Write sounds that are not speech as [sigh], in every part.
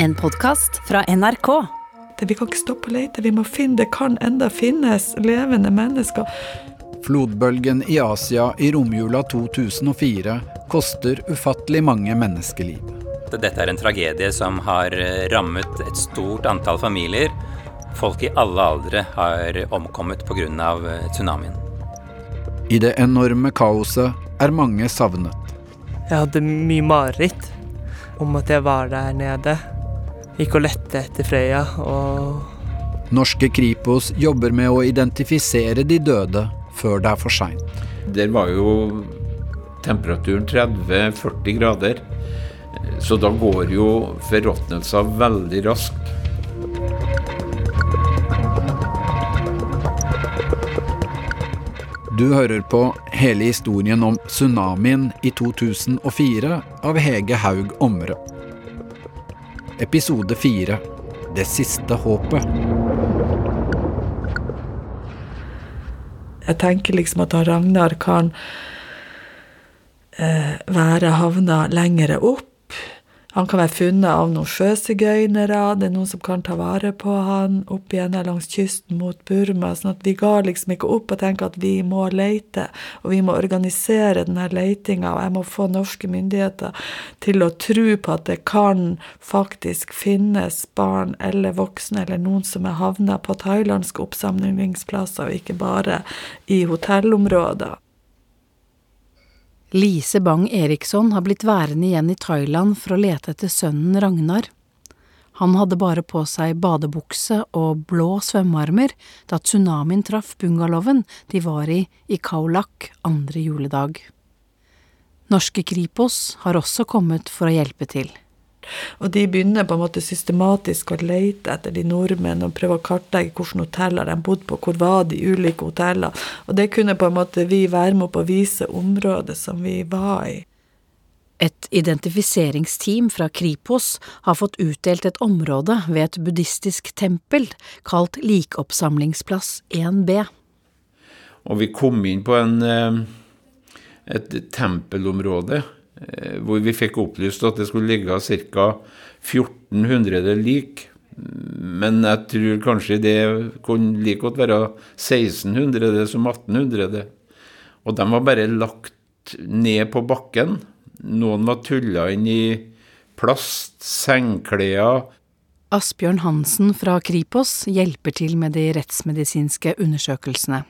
En podkast fra NRK. Vi kan ikke stoppe å lete, vi må finne Det kan enda finnes levende mennesker. Flodbølgen i Asia i romjula 2004 koster ufattelig mange menneskeliv. Dette er en tragedie som har rammet et stort antall familier. Folk i alle aldre har omkommet pga. tsunamien. I det enorme kaoset er mange savnet. Jeg hadde mye mareritt om at jeg var der nede. Gikk og lette etter Freya og Norske Kripos jobber med å identifisere de døde før det er for seint. Der var jo temperaturen 30-40 grader. Så da går jo forråtnelsen veldig raskt. Du hører på hele historien om tsunamien i 2004 av Hege Haug Omre. Episode 4 Det siste håpet. Jeg tenker liksom at Ragnar kan eh, være havna lengre opp. Han kan være funnet av noen sjøsigøynere, det er noen som kan ta vare på han opp igjennom langs kysten mot Burma. sånn at vi ga liksom ikke opp og tenker at vi må leite, og vi må organisere denne leitinga. Og jeg må få norske myndigheter til å tro på at det kan faktisk finnes barn eller voksne eller noen som er havna på thailandske oppsamlingsplasser, og ikke bare i hotellområder. Lise Bang Eriksson har blitt værende igjen i Thailand for å lete etter sønnen Ragnar. Han hadde bare på seg badebukse og blå svømmearmer da tsunamien traff bungalowen de var i i Kaulak andre juledag. Norske Kripos har også kommet for å hjelpe til. Og de begynner på en måte systematisk å lete etter de nordmenn og prøve å kartlegge hvilke hoteller de bodde på, hvor var de ulike hotellene. Og det kunne på en måte vi være med på å vise området som vi var i. Et identifiseringsteam fra Kripos har fått utdelt et område ved et buddhistisk tempel kalt Likoppsamlingsplass 1B. Og vi kom inn på en, eh, et tempelområde hvor vi fikk opplyst at det skulle ligge ca. 1400 lik. Men jeg tror kanskje det kunne like godt være 1600 som 1800. Og de var bare lagt ned på bakken. Noen var tulla inn i plast, sengklær. Asbjørn Hansen fra Kripos hjelper til med de rettsmedisinske undersøkelsene.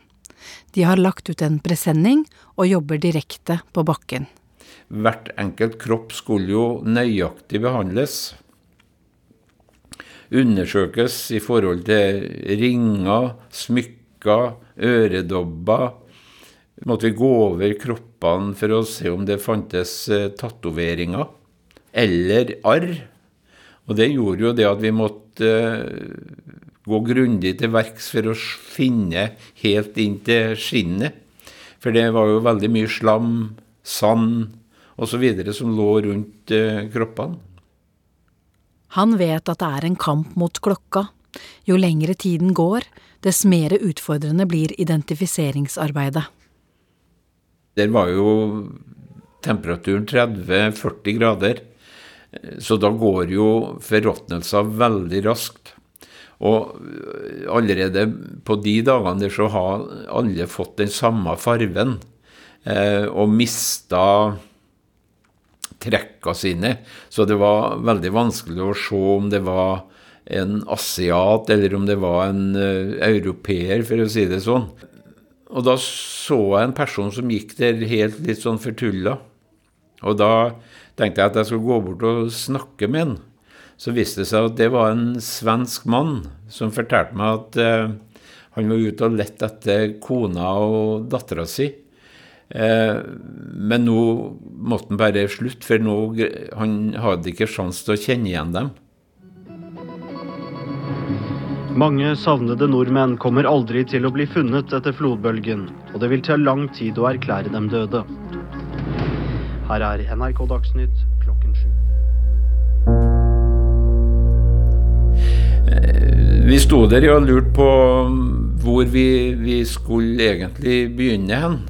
De har lagt ut en presenning og jobber direkte på bakken. Hvert enkelt kropp skulle jo nøyaktig behandles. Undersøkes i forhold til ringer, smykker, øredobber. Måtte vi gå over kroppene for å se om det fantes eh, tatoveringer eller arr. Og det gjorde jo det at vi måtte eh, gå grundig til verks for å finne helt inn til skinnet. For det var jo veldig mye slam, sand osv. som lå rundt eh, kroppene. Han vet at det er en kamp mot klokka. Jo lengre tiden går, dess mer utfordrende blir identifiseringsarbeidet. Der var jo temperaturen 30-40 grader, så da går jo forråtnelser veldig raskt. Og allerede på de dagene der så har alle fått den samme farven, eh, og mista trekka sine. Så det var veldig vanskelig å se om det var en asiat eller om det var en uh, europeer, for å si det sånn. Og da så jeg en person som gikk der helt litt sånn fortulla. Og da tenkte jeg at jeg skulle gå bort og snakke med han. Så viste det seg at det var en svensk mann som fortalte meg at uh, han var ute og lette etter kona og dattera si. Eh, men nå måtte han bare slutte, for nå, han hadde ikke sjanse til å kjenne igjen dem. Mange savnede nordmenn kommer aldri til å bli funnet etter flodbølgen, og det vil ta lang tid å erklære dem døde. Her er NRK Dagsnytt klokken sju. Vi sto der og lurte på hvor vi, vi skulle egentlig begynne hen.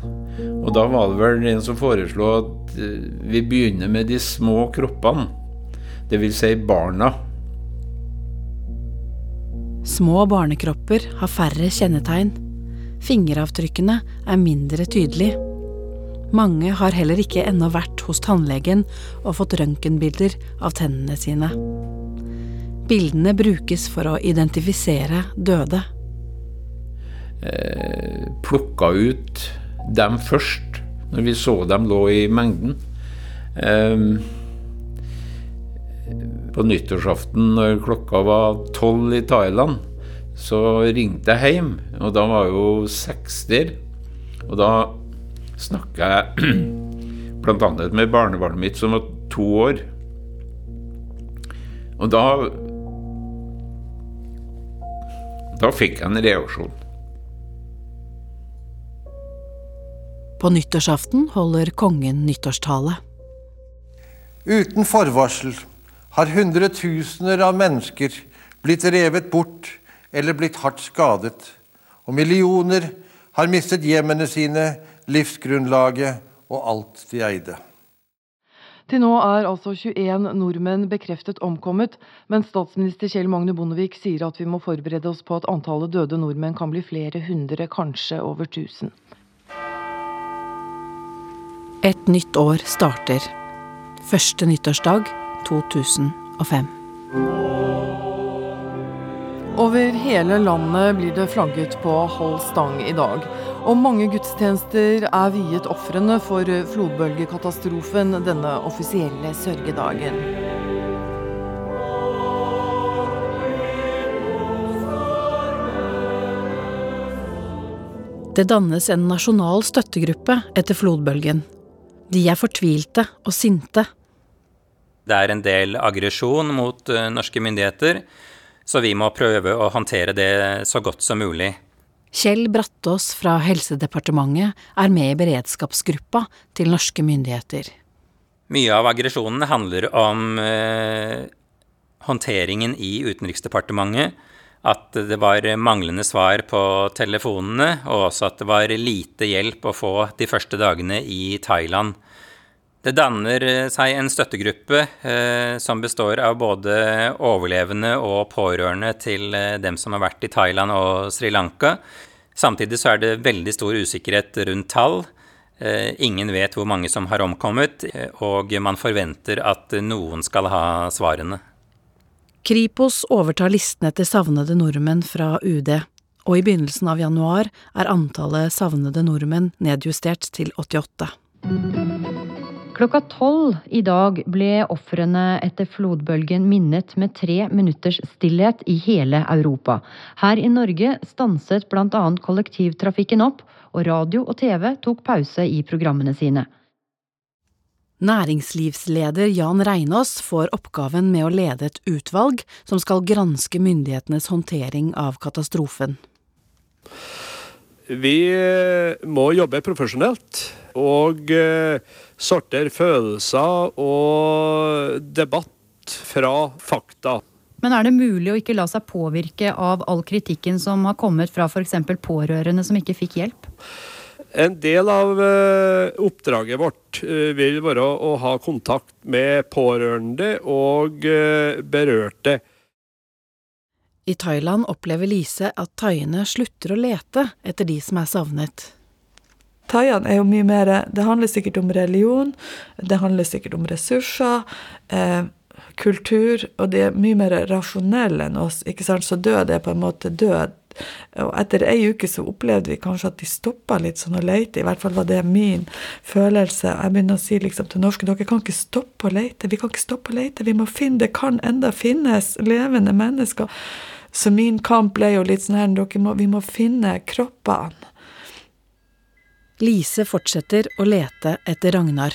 Og da var det vel en som foreslo at vi begynner med de små kroppene, dvs. Si barna. Små barnekropper har færre kjennetegn. Fingeravtrykkene er mindre tydelige. Mange har heller ikke ennå vært hos tannlegen og fått røntgenbilder av tennene sine. Bildene brukes for å identifisere døde. Eh, plukka ut dem først, når vi så dem lå i mengden. Um, på nyttårsaften når klokka var tolv i Thailand, så ringte jeg hjem, og da var jo seks der. Og da snakka jeg [clears throat] bl.a. med barnebarnet mitt som var to år. Og da Da fikk jeg en reaksjon. På nyttårsaften holder kongen nyttårstale. Uten forvarsel har hundretusener av mennesker blitt revet bort eller blitt hardt skadet, og millioner har mistet hjemmene sine, livsgrunnlaget og alt de eide. Til nå er altså 21 nordmenn bekreftet omkommet, men statsminister Kjell Magne Bondevik sier at vi må forberede oss på at antallet døde nordmenn kan bli flere hundre, kanskje over tusen. Et nytt år starter. Første nyttårsdag 2005. Over hele landet blir det flagget på halv stang i dag. Og mange gudstjenester er viet ofrene for flodbølgekatastrofen denne offisielle sørgedagen. Det dannes en nasjonal støttegruppe etter flodbølgen. De er fortvilte og sinte. Det er en del aggresjon mot uh, norske myndigheter, så vi må prøve å håndtere det så godt som mulig. Kjell Brattås fra Helsedepartementet er med i beredskapsgruppa til norske myndigheter. Mye av aggresjonen handler om eh, håndteringen i Utenriksdepartementet at det var manglende svar på telefonene, og også at det var lite hjelp å få de første dagene i Thailand. Det danner seg en støttegruppe eh, som består av både overlevende og pårørende til eh, dem som har vært i Thailand og Sri Lanka. Samtidig så er det veldig stor usikkerhet rundt tall. Eh, ingen vet hvor mange som har omkommet, eh, og man forventer at noen skal ha svarene. Kripos overtar listen etter savnede nordmenn fra UD, og i begynnelsen av januar er antallet savnede nordmenn nedjustert til 88. Klokka tolv i dag ble ofrene etter flodbølgen minnet med tre minutters stillhet i hele Europa. Her i Norge stanset bl.a. kollektivtrafikken opp, og radio og TV tok pause i programmene sine. Næringslivsleder Jan Reinås får oppgaven med å lede et utvalg som skal granske myndighetenes håndtering av katastrofen. Vi må jobbe profesjonelt og sortere følelser og debatt fra fakta. Men er det mulig å ikke la seg påvirke av all kritikken som har kommet fra f.eks. pårørende som ikke fikk hjelp? En del av oppdraget vårt vil være å ha kontakt med pårørende og berørte. I Thailand opplever Lise at thaiene slutter å lete etter de som er savnet. Thaiene er jo mye mer Det handler sikkert om religion, det handler sikkert om ressurser, eh, kultur, og de er mye mer rasjonelle enn oss, ikke sant, så død er på en måte død. Og etter ei uke så opplevde vi kanskje at de stoppa litt sånn å leite, i hvert fall var det min følelse. Jeg begynner å si liksom til norske dere kan ikke stoppe å leite, vi kan ikke stoppe å leite, vi må finne, det kan enda finnes levende mennesker. Så min kamp ble jo litt sånn her, dere må, vi må finne kroppene. Lise fortsetter å lete etter Ragnar.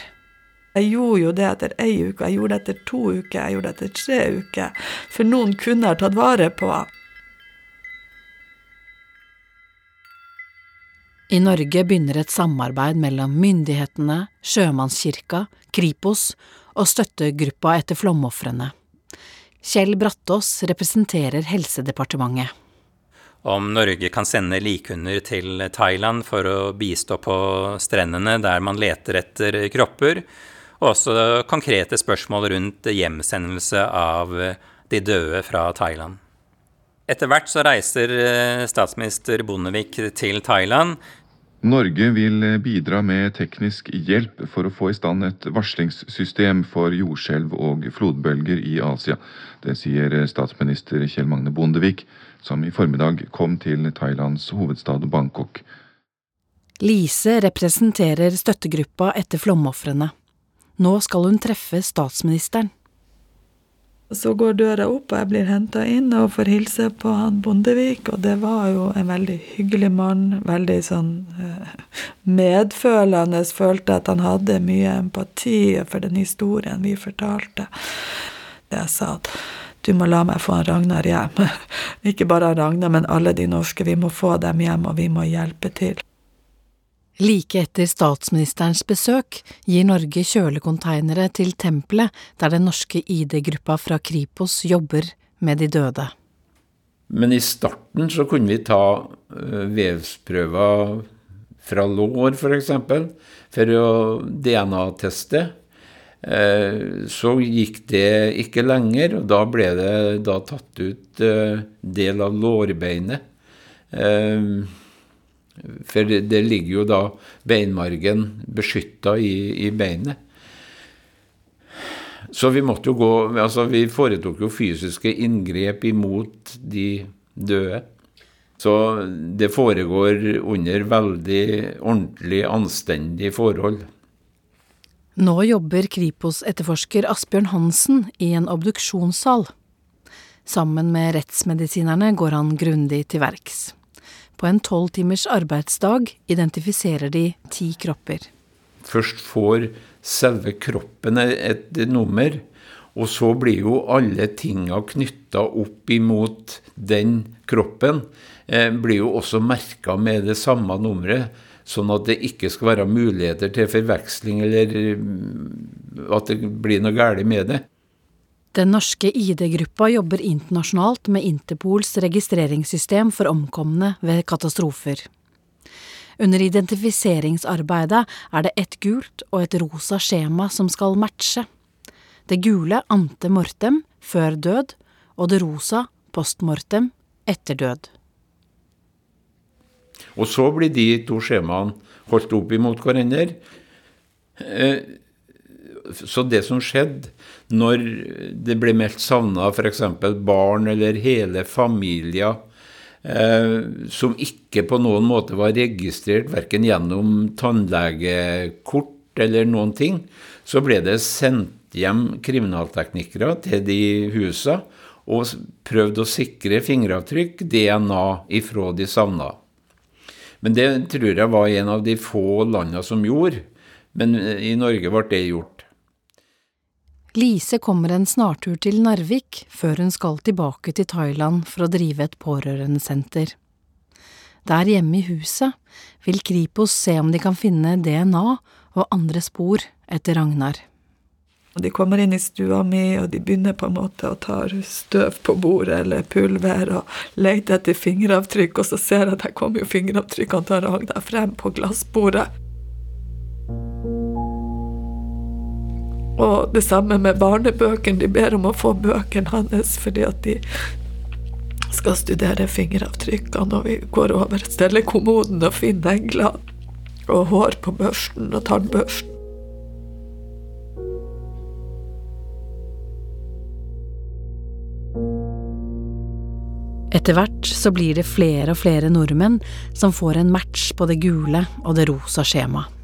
Jeg gjorde jo det etter ei uke, jeg gjorde det etter to uker, jeg gjorde det etter tre uker. For noen kunne ha tatt vare på I Norge begynner et samarbeid mellom myndighetene, Sjømannskirka, Kripos og støttegruppa etter flomofrene. Kjell Brattås representerer Helsedepartementet. Om Norge kan sende likhunder til Thailand for å bistå på strendene der man leter etter kropper, og også konkrete spørsmål rundt hjemsendelse av de døde fra Thailand. Etter hvert så reiser statsminister Bondevik til Thailand. Norge vil bidra med teknisk hjelp for å få i stand et varslingssystem for jordskjelv og flodbølger i Asia. Det sier statsminister Kjell Magne Bondevik, som i formiddag kom til Thailands hovedstad Bangkok. Lise representerer støttegruppa etter flomofrene. Nå skal hun treffe statsministeren. Så går døra opp, og jeg blir henta inn og får hilse på han Bondevik. Og det var jo en veldig hyggelig mann. Veldig sånn eh, medfølende. Følte at han hadde mye empati for den historien vi fortalte. Jeg sa at du må la meg få han Ragnar hjem. [laughs] Ikke bare Ragnar, men alle de norske. Vi må få dem hjem, og vi må hjelpe til. Like etter statsministerens besøk gir Norge kjølekonteinere til tempelet der den norske ID-gruppa fra Kripos jobber med de døde. Men i starten så kunne vi ta eh, vevsprøver fra lår, f.eks., for, eksempel, for å DNA-teste. Eh, så gikk det ikke lenger, og da ble det da tatt ut eh, del av lårbeinet. For det ligger jo da beinmargen beskytta i, i beinet. Så vi måtte jo gå Altså, vi foretok jo fysiske inngrep imot de døde. Så det foregår under veldig ordentlig, anstendige forhold. Nå jobber Kripos-etterforsker Asbjørn Hansen i en obduksjonssal. Sammen med rettsmedisinerne går han grundig til verks. På en tolv timers arbeidsdag identifiserer de ti kropper. Først får selve kroppen et nummer, og så blir jo alle tinga knytta opp imot den kroppen, eh, blir jo også merka med det samme nummeret. Sånn at det ikke skal være muligheter til forveksling, eller mm, at det blir noe galt med det. Den norske ID-gruppa jobber internasjonalt med Interpols registreringssystem for omkomne ved katastrofer. Under identifiseringsarbeidet er det et gult og et rosa skjema som skal matche. Det gule ante mortem før død, og det rosa post mortem etter død. Og så blir de to skjemaene holdt opp imot hverandre. Eh, så det som skjedde når det ble meldt savna f.eks. barn eller hele familier eh, som ikke på noen måte var registrert verken gjennom tannlegekort eller noen ting, så ble det sendt hjem kriminalteknikere til de husa og prøvd å sikre fingeravtrykk, DNA, ifra de savna. Men det tror jeg var en av de få landene som gjorde. Men i Norge ble det gjort. Lise kommer en snartur til Narvik før hun skal tilbake til Thailand for å drive et pårørendesenter. Der hjemme i huset vil Kripos se om de kan finne DNA og andre spor etter Ragnar. De kommer inn i stua mi, og de begynner på en måte å ta støv på bordet eller pulver og lete etter fingeravtrykk, og så ser jeg at der kommer jo fingeravtrykkene til Ragnar frem på glassbordet. Og det samme med barnebøkene. De ber om å få bøkene hans fordi at de skal studere fingeravtrykkene, og vi går over steller kommoden og finner negler og hår på børsten og tannbørsten. Etter hvert så blir det flere og flere nordmenn som får en match på det gule og det rosa skjemaet.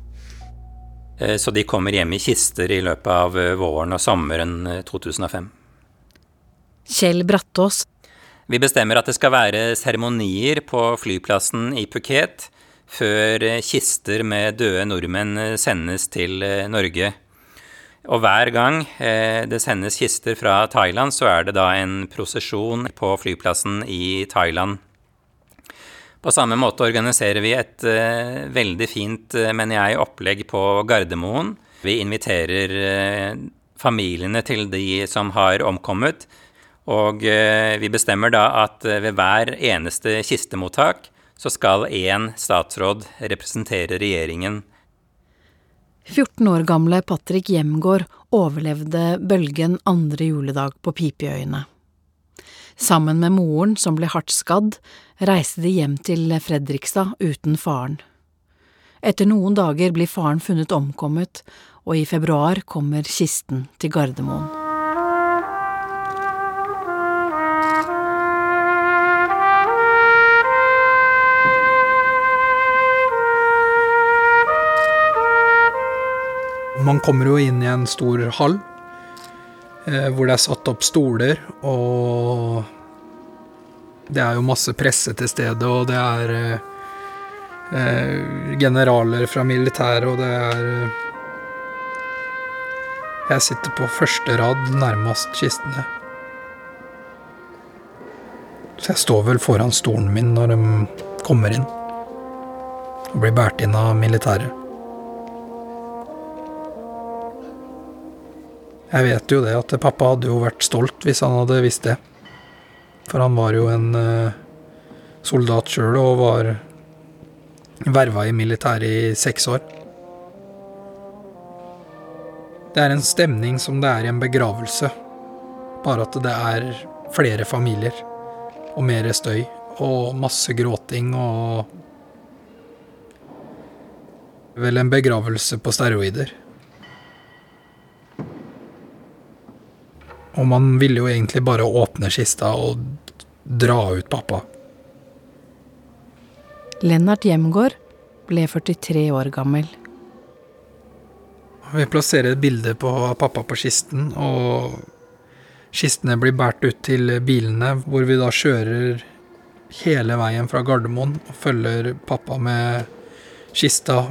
Eh, så de kommer hjem i kister i løpet av eh, våren og sommeren 2005. Eh, Kjell Brattås. Vi bestemmer at det skal være seremonier på flyplassen i Phuket før kister med døde nordmenn sendes til Norge. Og hver gang det sendes kister fra Thailand, så er det da en prosesjon på flyplassen i Thailand. På samme måte organiserer vi et uh, veldig fint, uh, mener jeg, opplegg på Gardermoen. Vi inviterer uh, familiene til de som har omkommet. Og vi bestemmer da at ved hver eneste kistemottak så skal én statsråd representere regjeringen. 14 år gamle Patrick Hjemgård overlevde bølgen andre juledag på Pipøyene. Sammen med moren, som ble hardt skadd, reiste de hjem til Fredrikstad uten faren. Etter noen dager blir faren funnet omkommet, og i februar kommer kisten til Gardermoen. Man kommer jo inn i en stor hall hvor det er satt opp stoler, og det er jo masse presse til stede, og det er eh, eh generaler fra militæret, og det er eh, Jeg sitter på første rad nærmest kistene. Så jeg står vel foran stolen min når de kommer inn og blir båret inn av militæret. Jeg vet jo det at pappa hadde jo vært stolt hvis han hadde visst det. For han var jo en uh, soldat sjøl og var verva i militæret i seks år. Det er en stemning som det er i en begravelse, bare at det er flere familier. Og mer støy og masse gråting og Vel en begravelse på steroider. Og man ville jo egentlig bare åpne kista og dra ut pappa. Lennart Hjemgård ble 43 år gammel. Vi plasserer et bilde på pappa på kisten, og kistene blir båret ut til bilene, hvor vi da kjører hele veien fra Gardermoen og følger pappa med kista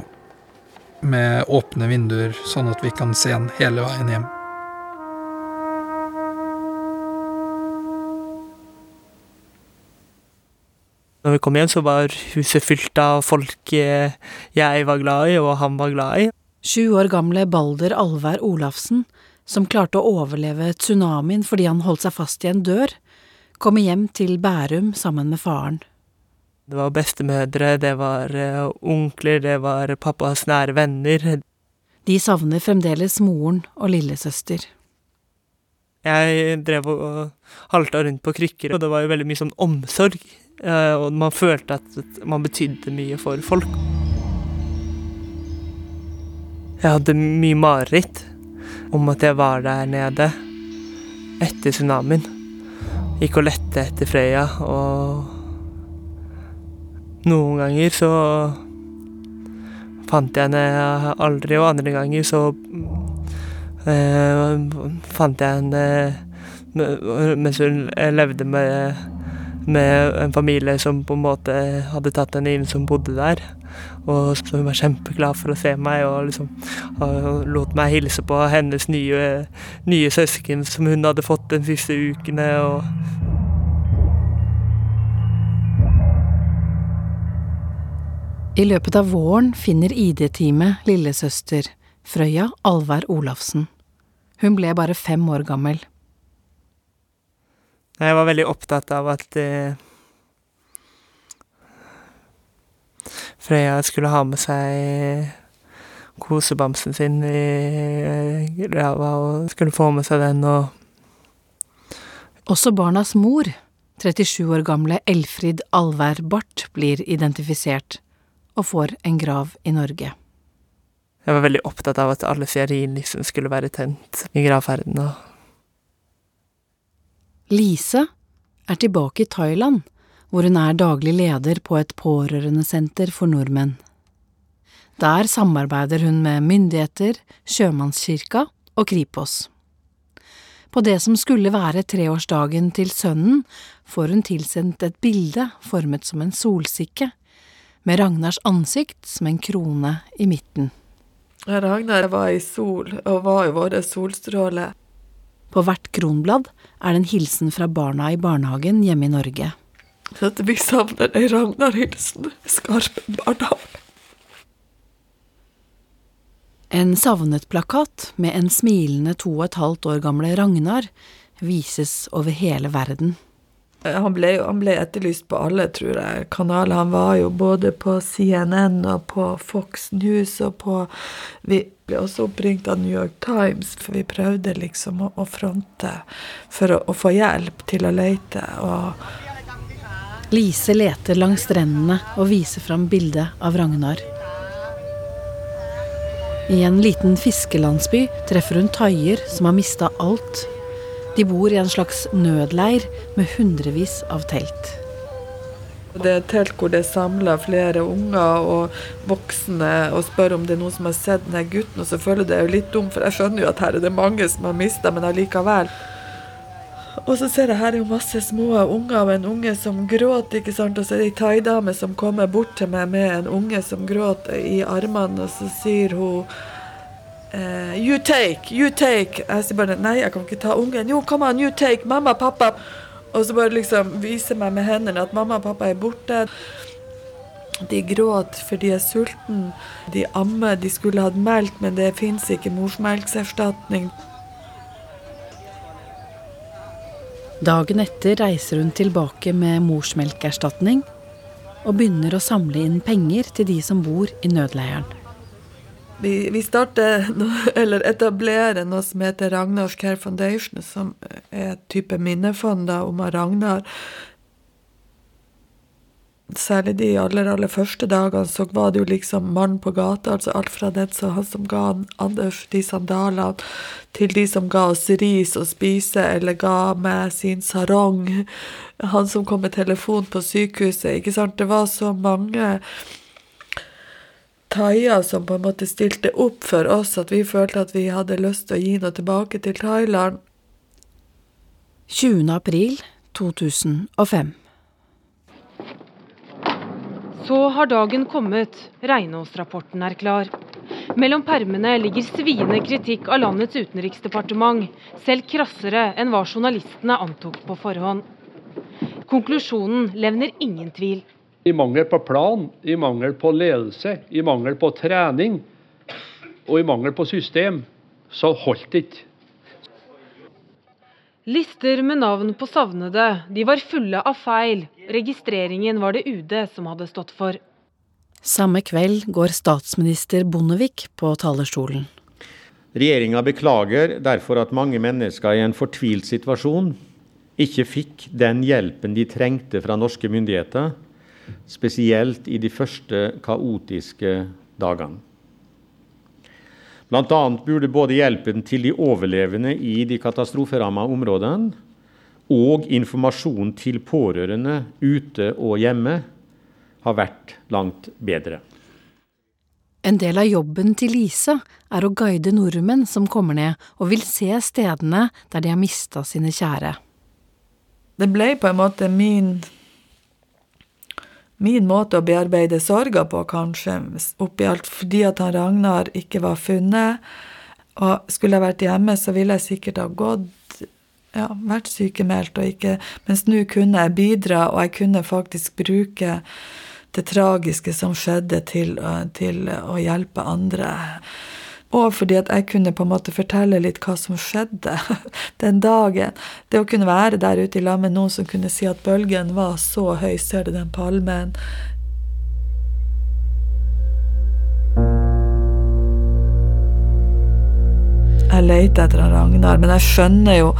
med åpne vinduer, sånn at vi kan se den hele veien hjem. Når vi kom hjem, så var huset fylt av folk jeg var glad i, og han var glad i. Sju år gamle Balder Alvær Olafsen, som klarte å overleve tsunamien fordi han holdt seg fast i en dør, kommer hjem til Bærum sammen med faren. Det var bestemødre, det var uh, onkler, det var pappas nære venner. De savner fremdeles moren og lillesøster. Jeg drev og halta rundt på krykker, og det var jo veldig mye sånn omsorg Eh, og man følte at man betydde mye for folk. Jeg hadde mye mareritt om at jeg var der nede etter tsunamien. Gikk og lette etter Freya, og noen ganger så fant jeg henne aldri, og andre ganger så eh, fant jeg henne mens hun levde med med en familie som på en måte hadde tatt henne inn, som bodde der. Og hun var kjempeglad for å se meg og liksom og lot meg hilse på hennes nye, nye søsken som hun hadde fått de siste ukene. og I løpet av våren finner ID-teamet lillesøster Frøya Alvær Olafsen. Hun ble bare fem år gammel. Jeg var veldig opptatt av at eh, Freya skulle ha med seg kosebamsen sin i ræva og skulle få med seg den og Også barnas mor, 37 år gamle Elfrid Alvær Barth, blir identifisert og får en grav i Norge. Jeg var veldig opptatt av at alle stearinlysene skulle være tent i gravferden. og Lise er tilbake i Thailand, hvor hun er daglig leder på et pårørendesenter for nordmenn. Der samarbeider hun med myndigheter, Sjømannskirka og Kripos. På det som skulle være treårsdagen til sønnen, får hun tilsendt et bilde formet som en solsikke, med Ragnars ansikt som en krone i midten. Ragnar var i sol, og var jo vår solstråle. På hvert kronblad er det en hilsen fra barna i barnehagen hjemme i Norge. At vi savner ei Ragnar-hilsen, Skarpen barnehage. En savnet-plakat med en smilende to og et halvt år gamle Ragnar vises over hele verden. Han ble, han ble, etterlyst på alle, tror jeg, kanaler. Han var jo både på CNN og på Fox News og på Vi ble også oppringt av New York Times, for vi prøvde liksom å, å fronte for å, å, få hjelp til å lete. Og Lise leter langs strendene og viser fram bildet av Ragnar. I en liten fiskelandsby treffer hun taier som har mista alt de bor i en slags nødleir med hundrevis av telt. Det er et telt hvor det er samla flere unger og voksne og spør om det er noen som har sett denne gutten. Og selvfølgelig det er jo litt dumt, for jeg skjønner jo at her er det mange som har mista, men allikevel. Og så ser jeg her er jo masse små unger og en unge som gråter, ikke sant. Og så er det ei thaidame som kommer bort til meg med en unge som gråter i armene, og så sier hun Uh, you take, you take. Jeg sier bare nei, jeg kan ikke ta ungen. Jo, come on, you take. Mamma, pappa. Og så bare liksom viser meg med hendene at mamma og pappa er borte. De gråter for de er sultne. De ammer. De skulle hatt melk, men det fins ikke morsmelkserstatning. Dagen etter reiser hun tilbake med morsmelkerstatning og begynner å samle inn penger til de som bor i nødleiren. Vi, vi starter, [laughs] eller etablerer noe som heter Ragnars Care Foundation, som er et type minnefond om Ragnar. Særlig de aller, aller første dagene så var det jo liksom mann på gata, altså alt fra den som, han som ga Anders de sandalene, til de som ga oss ris å spise, eller ga meg sin sarong, han som kom med telefon på sykehuset, ikke sant. Det var så mange thaier som på en måte stilte opp for oss, at vi følte at vi hadde lyst til å gi noe tilbake til Thailand. 20. april 2005. Så har dagen kommet, Reinås-rapporten er klar. Mellom permene ligger sviende kritikk av landets utenriksdepartement, selv krassere enn hva journalistene antok på forhånd. Konklusjonen levner ingen tvil. I mangel på plan, i mangel på ledelse, i mangel på trening og i mangel på system, så holdt det ikke. Lister med navn på savnede, de var fulle av feil. Registreringen var det UD som hadde stått for. Samme kveld går statsminister Bondevik på talerstolen. Regjeringa beklager derfor at mange mennesker i en fortvilt situasjon ikke fikk den hjelpen de trengte fra norske myndigheter spesielt i de første kaotiske dagene. Bl.a. burde både hjelpen til de overlevende i de katastroferammede områdene og informasjon til pårørende ute og hjemme ha vært langt bedre. En del av jobben til Lise er å guide nordmenn som kommer ned og vil se stedene der de har mista sine kjære. Det ble på en måte min min måte å bearbeide sorga på, kanskje, oppi alt fordi at han Ragnar ikke var funnet. Og skulle jeg vært hjemme, så ville jeg sikkert ha gått ja, vært sykemeldt, og ikke Mens nå kunne jeg bidra, og jeg kunne faktisk bruke det tragiske som skjedde, til, til å hjelpe andre. Og fordi at jeg kunne på en måte fortelle litt hva som skjedde [laughs] den dagen. Det å kunne være der ute i lag med noen som kunne si at bølgen var så høy, ser du den palmen? Jeg leter etter han Ragnar, men jeg skjønner jo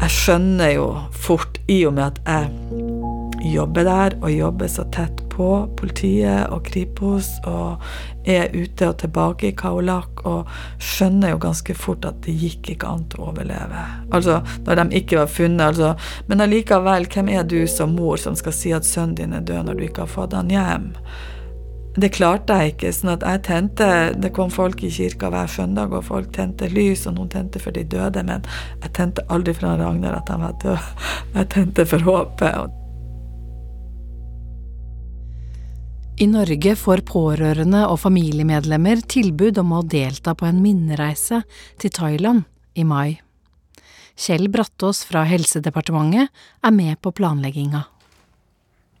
Jeg skjønner jo fort, i og med at jeg jobber der, og jobber så tett på politiet og Kripos og er ute og tilbake i Kaolak og skjønner jo ganske fort at det gikk ikke an å overleve. Altså, når de ikke var funnet, altså. Men allikevel, hvem er du som mor som skal si at sønnen din er død når du ikke har fått han hjem? Det klarte jeg ikke. sånn at jeg tente, Det kom folk i kirka hver søndag, og folk tente lys, og noen tente for de døde, men jeg tente aldri for han Ragnar at han var død. Jeg tente for håpet. I Norge får pårørende og familiemedlemmer tilbud om å delta på en minnereise til Thailand i mai. Kjell Brattås fra Helsedepartementet er med på planlegginga.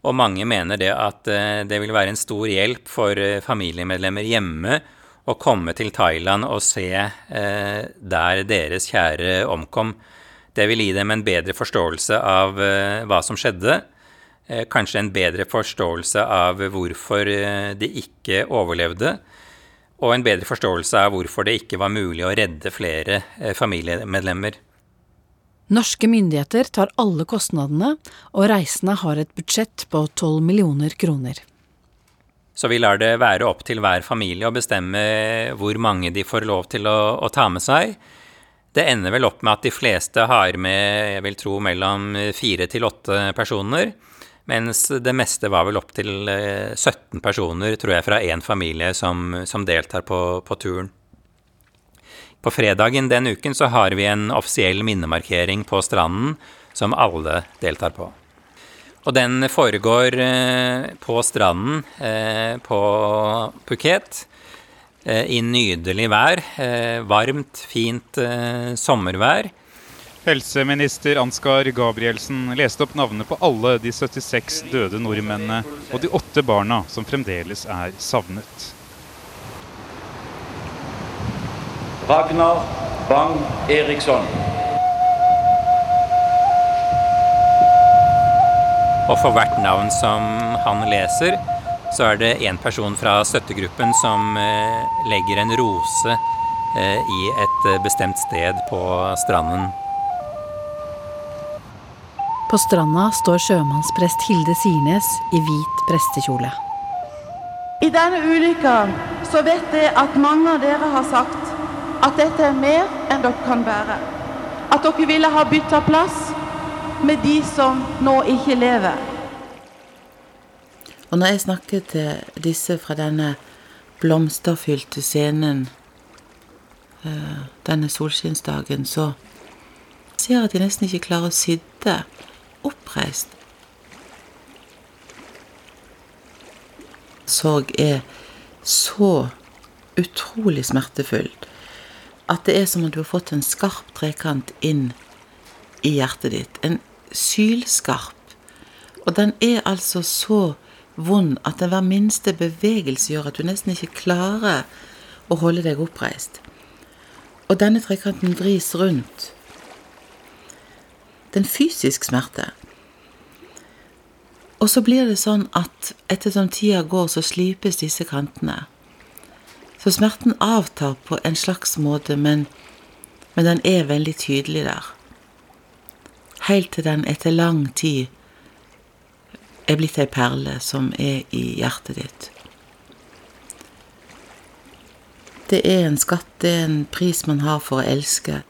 Og mange mener det at eh, det vil være en stor hjelp for eh, familiemedlemmer hjemme å komme til Thailand og se eh, der deres kjære omkom. Det vil gi dem en bedre forståelse av hva som skjedde. Kanskje en bedre forståelse av hvorfor de ikke overlevde. Og en bedre forståelse av hvorfor det ikke var mulig å redde flere familiemedlemmer. Norske myndigheter tar alle kostnadene, og reisende har et budsjett på 12 millioner kroner. Så vi lar det være opp til hver familie å bestemme hvor mange de får lov til å, å ta med seg. Det ender vel opp med at de fleste har med, jeg vil tro, mellom fire til åtte personer. Mens det meste var vel opp til 17 eh, personer, tror jeg, fra én familie som, som deltar på, på turen. På fredagen den uken så har vi en offisiell minnemarkering på stranden som alle deltar på. Og den foregår eh, på stranden eh, på Phuket i nydelig vær. Varmt, fint sommervær. Helseminister Ansgar Gabrielsen leste opp navnene på alle de 76 døde nordmennene og de åtte barna som fremdeles er savnet. Ragnar Bang Eriksson. Og for hvert navn som han leser, så er det en person fra støttegruppen som eh, legger en rose eh, i et eh, bestemt sted på stranden. På stranda står sjømannsprest Hilde Sirnes i hvit prestekjole. I denne ulykka så vet jeg at mange av dere har sagt at dette er mer enn dere kan bære. At dere ville ha bytta plass med de som nå ikke lever. Og når jeg snakker til disse fra denne blomsterfylte scenen eh, denne solskinnsdagen, så ser jeg at de nesten ikke klarer å sitte oppreist. Sorg er så utrolig smertefullt at det er som om du har fått en skarp trekant inn i hjertet ditt. En sylskarp. Og den er altså så vond at hver minste bevegelse gjør at du nesten ikke klarer å holde deg oppreist. Og denne trekanten vris rundt. Det er en fysisk smerte. Og så blir det sånn at ettersom tida går, så slipes disse kantene. Så smerten avtar på en slags måte, men, men den er veldig tydelig der. Helt til den etter lang tid er blitt ei perle som er i hjertet ditt. Det er en skatt, det er en pris man har for å elske.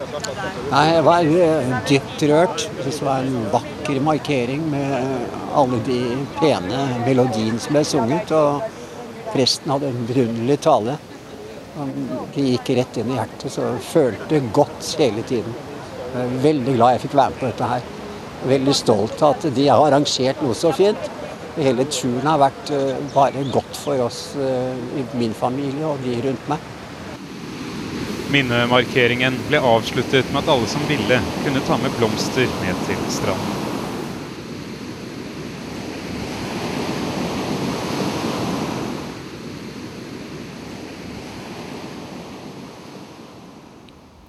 Nei, Jeg var eh, dypt rørt. Det var en vakker markering med alle de pene melodiene som ble sunget. og Presten hadde en vidunderlig tale. Det gikk rett inn i hjertet, så jeg følte godt hele tiden. Jeg er veldig glad jeg fikk være med på dette her. Veldig stolt av at de har arrangert noe så fint. Hele turen har vært eh, bare godt for oss eh, i min familie og de rundt meg. Minnemarkeringen ble avsluttet med at alle som ville, kunne ta med blomster ned til stranden.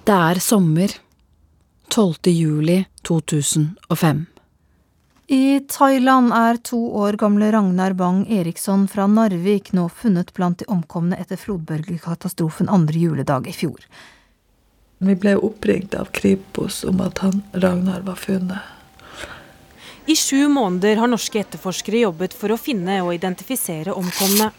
Det er sommer. 12. juli 2005. I Thailand er to år gamle Ragnar Bang Eriksson fra Narvik nå funnet blant de omkomne etter flodbølgekatastrofen andre juledag i fjor. Vi ble oppringt av Kripos om at han Ragnar var funnet. I sju måneder har norske etterforskere jobbet for å finne og identifisere omkomne.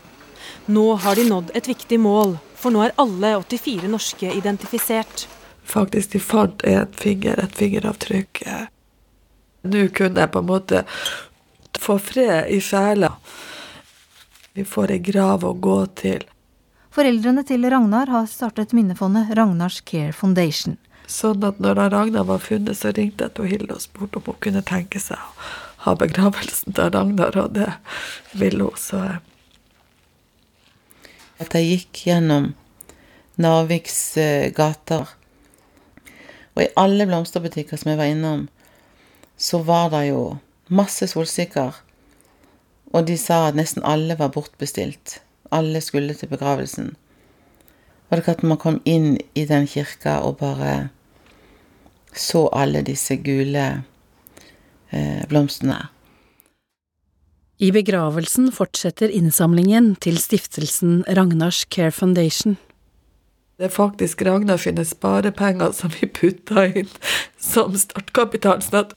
Nå har de nådd et viktig mål, for nå er alle 84 norske identifisert. Faktisk, de fant en finger, et fingeravtrykk. Nå kunne jeg på en måte få fred i sjela. Vi får ei grav å gå til. Foreldrene til Ragnar har startet minnefondet Ragnars Care Foundation. Sånn at når Ragnar var funnet, så ringte jeg til Hilde og spurte om hun kunne tenke seg å ha begravelsen til Ragnar, og det ville hun. Så at jeg gikk gjennom Narviks eh, gater. Og i alle blomsterbutikker som jeg var innom, så var det jo masse solsikker. Og de sa at nesten alle var bortbestilt. Alle skulle til begravelsen. Og det at man kom inn i den kirka og bare så alle disse gule eh, blomstene. I begravelsen fortsetter innsamlingen til stiftelsen Ragnars Care Foundation. Det er faktisk Ragnar sine sparepenger som vi putta inn som startkapital, sånn at,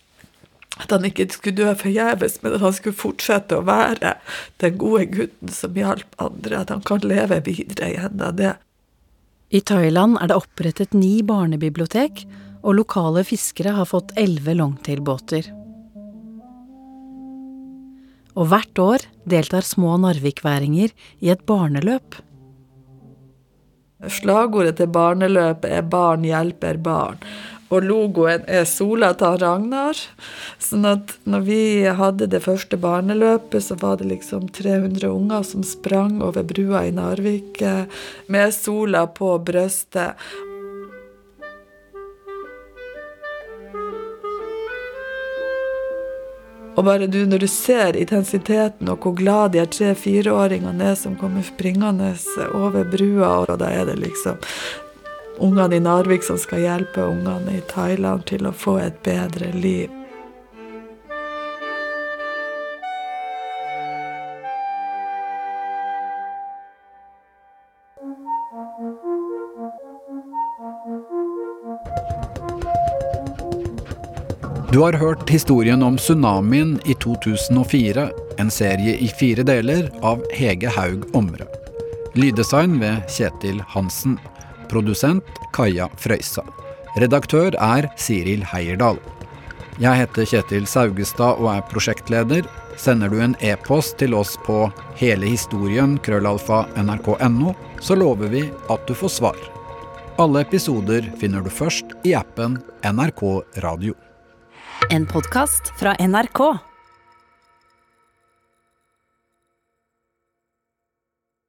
at han ikke skulle dø forgjeves, men at han skulle fortsette å være den gode gutten som hjalp andre, at han kan leve videre gjennom det. I Thailand er det opprettet ni barnebibliotek, og lokale fiskere har fått elleve longtailbåter. Og hvert år deltar små narvikværinger i et barneløp. Slagordet til barneløpet er 'Barn hjelper barn'. Og logoen er sola til Ragnar. Sånn at når vi hadde det første barneløpet, så var det liksom 300 unger som sprang over brua i Narvik med sola på brøstet. Og bare du, når du ser intensiteten og hvor glad de tre-fireåringene er som kommer springende over brua, og da er det liksom ungene i Narvik som skal hjelpe ungene i Thailand til å få et bedre liv. Du har hørt historien om tsunamien i 2004, en serie i fire deler av Hege Haug Omre. Lyddesign ved Kjetil Hansen. Produsent Kaja Frøysa. Redaktør er Siril Heierdal. Jeg heter Kjetil Saugestad og er prosjektleder. Sender du en e-post til oss på helehistorien krøllalfa nrk.no, så lover vi at du får svar. Alle episoder finner du først i appen NRK Radio. En podkast fra NRK.